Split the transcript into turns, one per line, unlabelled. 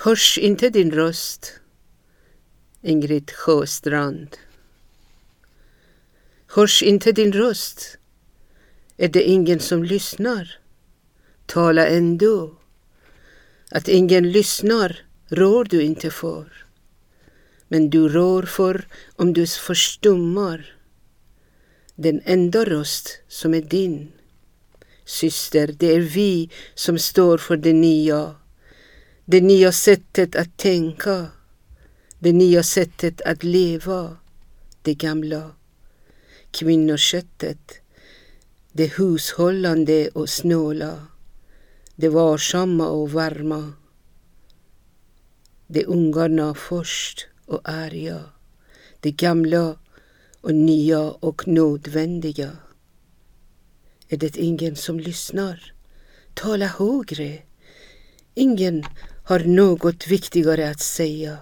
Hörs inte din röst? Ingrid Sjöstrand. Hörs inte din röst? Är det ingen som lyssnar? Tala ändå. Att ingen lyssnar rår du inte för. Men du rår för om du förstummar den enda röst som är din. Syster, det är vi som står för det nya. Det nya sättet att tänka. Det nya sättet att leva. Det gamla kvinnoköttet. Det hushållande och snåla. Det varsamma och varma. Det ungarna först och arga. Det gamla och nya och nödvändiga. Är det ingen som lyssnar? Tala högre. Ingen har något viktigare att säga.